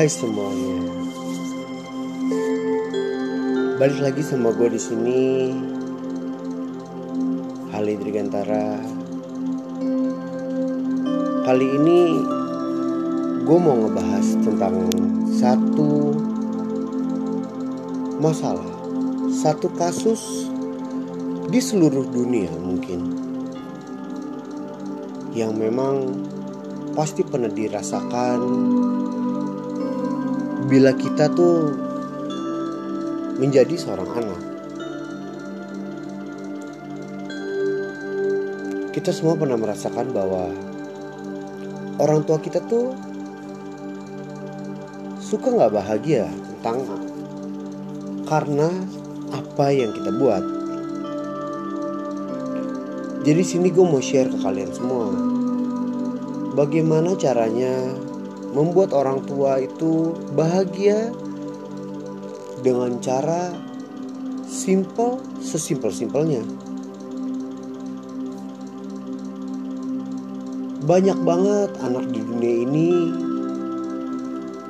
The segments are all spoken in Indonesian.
Hai semuanya. Balik lagi sama gue di sini. Hali Drigantara. Kali ini gue mau ngebahas tentang satu masalah, satu kasus di seluruh dunia mungkin yang memang pasti pernah dirasakan bila kita tuh menjadi seorang anak. Kita semua pernah merasakan bahwa orang tua kita tuh suka nggak bahagia tentang karena apa yang kita buat. Jadi sini gue mau share ke kalian semua Bagaimana caranya membuat orang tua itu bahagia dengan cara simple sesimpel-simpelnya. Banyak banget anak di dunia ini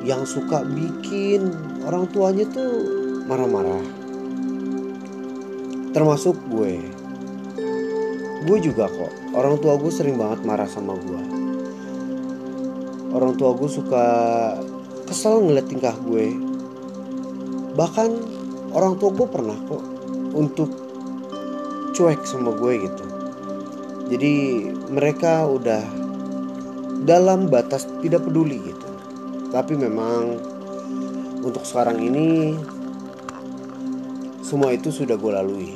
yang suka bikin orang tuanya tuh marah-marah. Termasuk gue. Gue juga kok. Orang tua gue sering banget marah sama gue orang tua gue suka kesel ngeliat tingkah gue. Bahkan orang tua gue pernah kok untuk cuek sama gue gitu. Jadi mereka udah dalam batas tidak peduli gitu. Tapi memang untuk sekarang ini semua itu sudah gue lalui.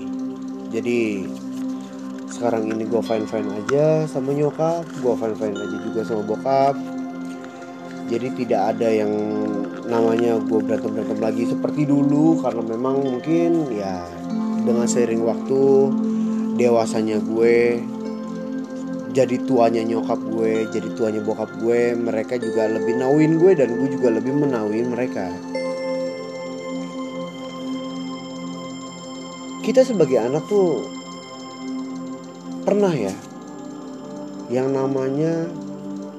Jadi sekarang ini gue fine fine aja sama nyokap gue fine fine aja juga sama bokap jadi tidak ada yang namanya gue berantem berantem lagi seperti dulu karena memang mungkin ya dengan seiring waktu dewasanya gue jadi tuanya nyokap gue jadi tuanya bokap gue mereka juga lebih nauin gue dan gue juga lebih menauin mereka. Kita sebagai anak tuh pernah ya yang namanya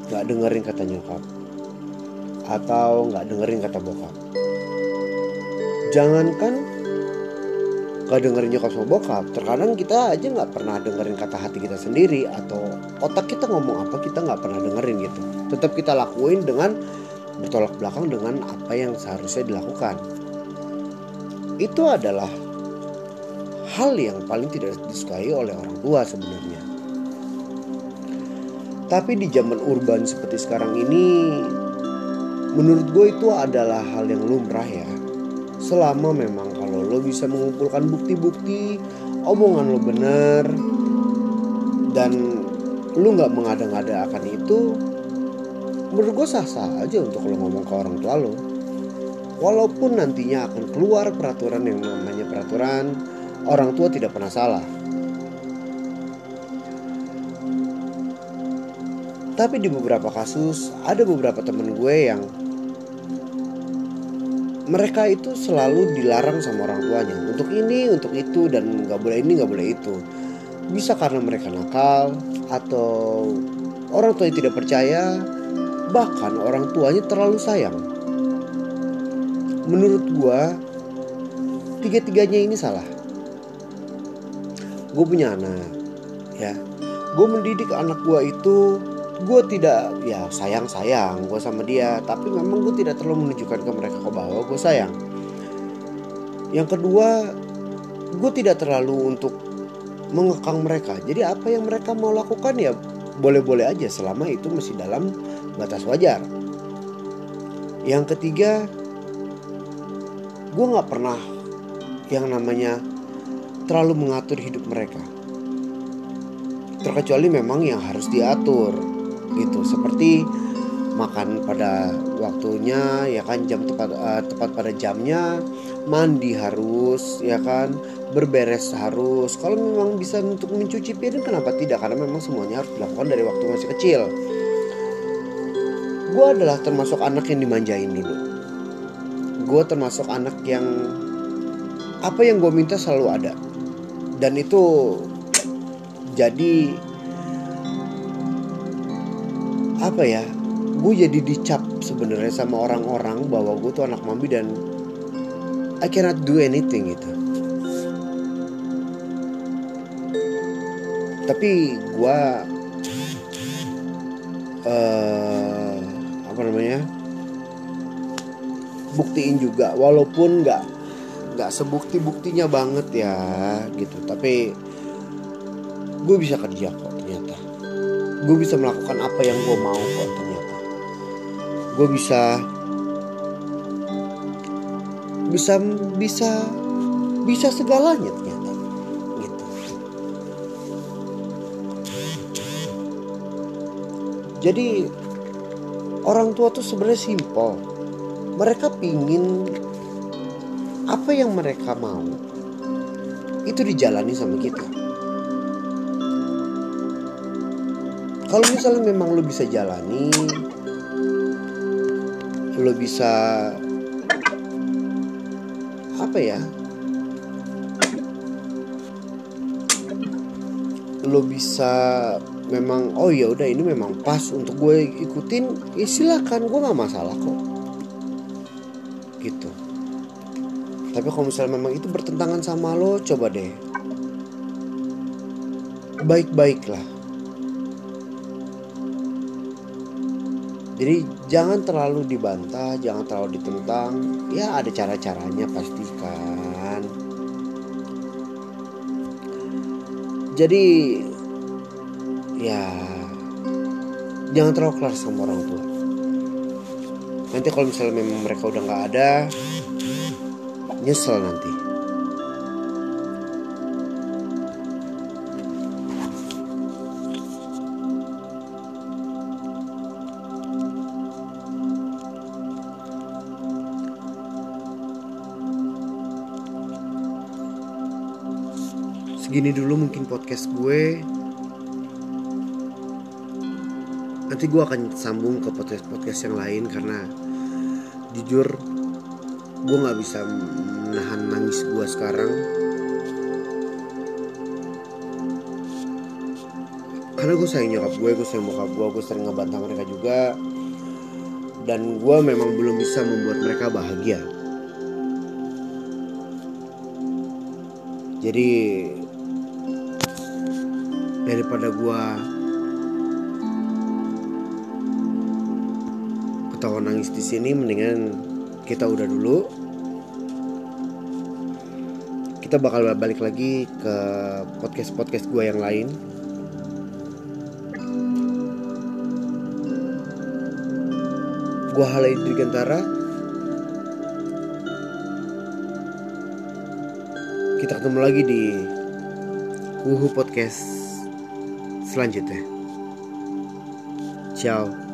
gak dengerin kata nyokap atau nggak dengerin kata bokap. Jangankan nggak dengerin nyokap sama bokap, terkadang kita aja nggak pernah dengerin kata hati kita sendiri atau otak kita ngomong apa kita nggak pernah dengerin gitu. Tetap kita lakuin dengan bertolak belakang dengan apa yang seharusnya dilakukan. Itu adalah hal yang paling tidak disukai oleh orang tua sebenarnya. Tapi di zaman urban seperti sekarang ini menurut gue itu adalah hal yang lumrah ya. Selama memang kalau lo bisa mengumpulkan bukti-bukti omongan lo bener dan lo nggak mengada-ngada akan itu menurut gue sah-sah aja untuk lo ngomong ke orang tua lo. Walaupun nantinya akan keluar peraturan yang namanya peraturan orang tua tidak pernah salah. Tapi di beberapa kasus ada beberapa temen gue yang mereka itu selalu dilarang sama orang tuanya. Untuk ini untuk itu dan nggak boleh ini nggak boleh itu. Bisa karena mereka nakal atau orang tua yang tidak percaya bahkan orang tuanya terlalu sayang. Menurut gua tiga-tiganya ini salah. Gue punya anak ya. Gue mendidik anak gue itu gue tidak ya sayang sayang gue sama dia tapi memang gue tidak terlalu menunjukkan ke mereka ke bahwa gue sayang. Yang kedua gue tidak terlalu untuk mengekang mereka. Jadi apa yang mereka mau lakukan ya boleh-boleh aja selama itu masih dalam batas wajar. Yang ketiga gue nggak pernah yang namanya terlalu mengatur hidup mereka. Terkecuali memang yang harus diatur gitu. Seperti makan pada waktunya ya kan jam tepat uh, tepat pada jamnya mandi harus ya kan berberes harus. Kalau memang bisa untuk mencuci piring kenapa tidak? Karena memang semuanya harus dilakukan dari waktu masih kecil. Gue adalah termasuk anak yang dimanjain dulu. Gue termasuk anak yang apa yang gue minta selalu ada. Dan itu jadi apa ya? Gue jadi dicap sebenarnya sama orang-orang bahwa gue tuh anak mami dan I cannot do anything gitu. Tapi gue uh, apa namanya? Buktiin juga walaupun nggak nggak sebukti buktinya banget ya gitu. Tapi gue bisa kerja kok gue bisa melakukan apa yang gue mau kok ternyata. Gue bisa bisa bisa bisa segalanya ternyata gitu. Jadi orang tua tuh sebenarnya simpel. Mereka pingin apa yang mereka mau itu dijalani sama kita. Kalau misalnya memang lo bisa jalani, lo bisa apa ya? Lo bisa memang oh ya udah ini memang pas untuk gue ikutin ya silakan gue nggak masalah kok gitu tapi kalau misalnya memang itu bertentangan sama lo, coba deh. Baik-baik Jadi jangan terlalu dibantah, jangan terlalu ditentang. Ya ada cara-caranya pastikan. Jadi ya jangan terlalu keras sama orang tua. Nanti kalau misalnya memang mereka udah nggak ada, nyesel nanti. Segini dulu mungkin podcast gue. Nanti gue akan sambung ke podcast-podcast yang lain karena jujur gue nggak bisa menahan nangis gue sekarang. Karena gue sayang nyokap gue gue sayang bokap gue gue sering ngebantah mereka juga. Dan gue memang belum bisa membuat mereka bahagia. Jadi daripada gue ketawa nangis di sini mendingan kita udah dulu. Kita bakal balik lagi ke podcast podcast gue yang lain. Gue Halai Dirgantara kita ketemu lagi di Wuhu Podcast selanjutnya ciao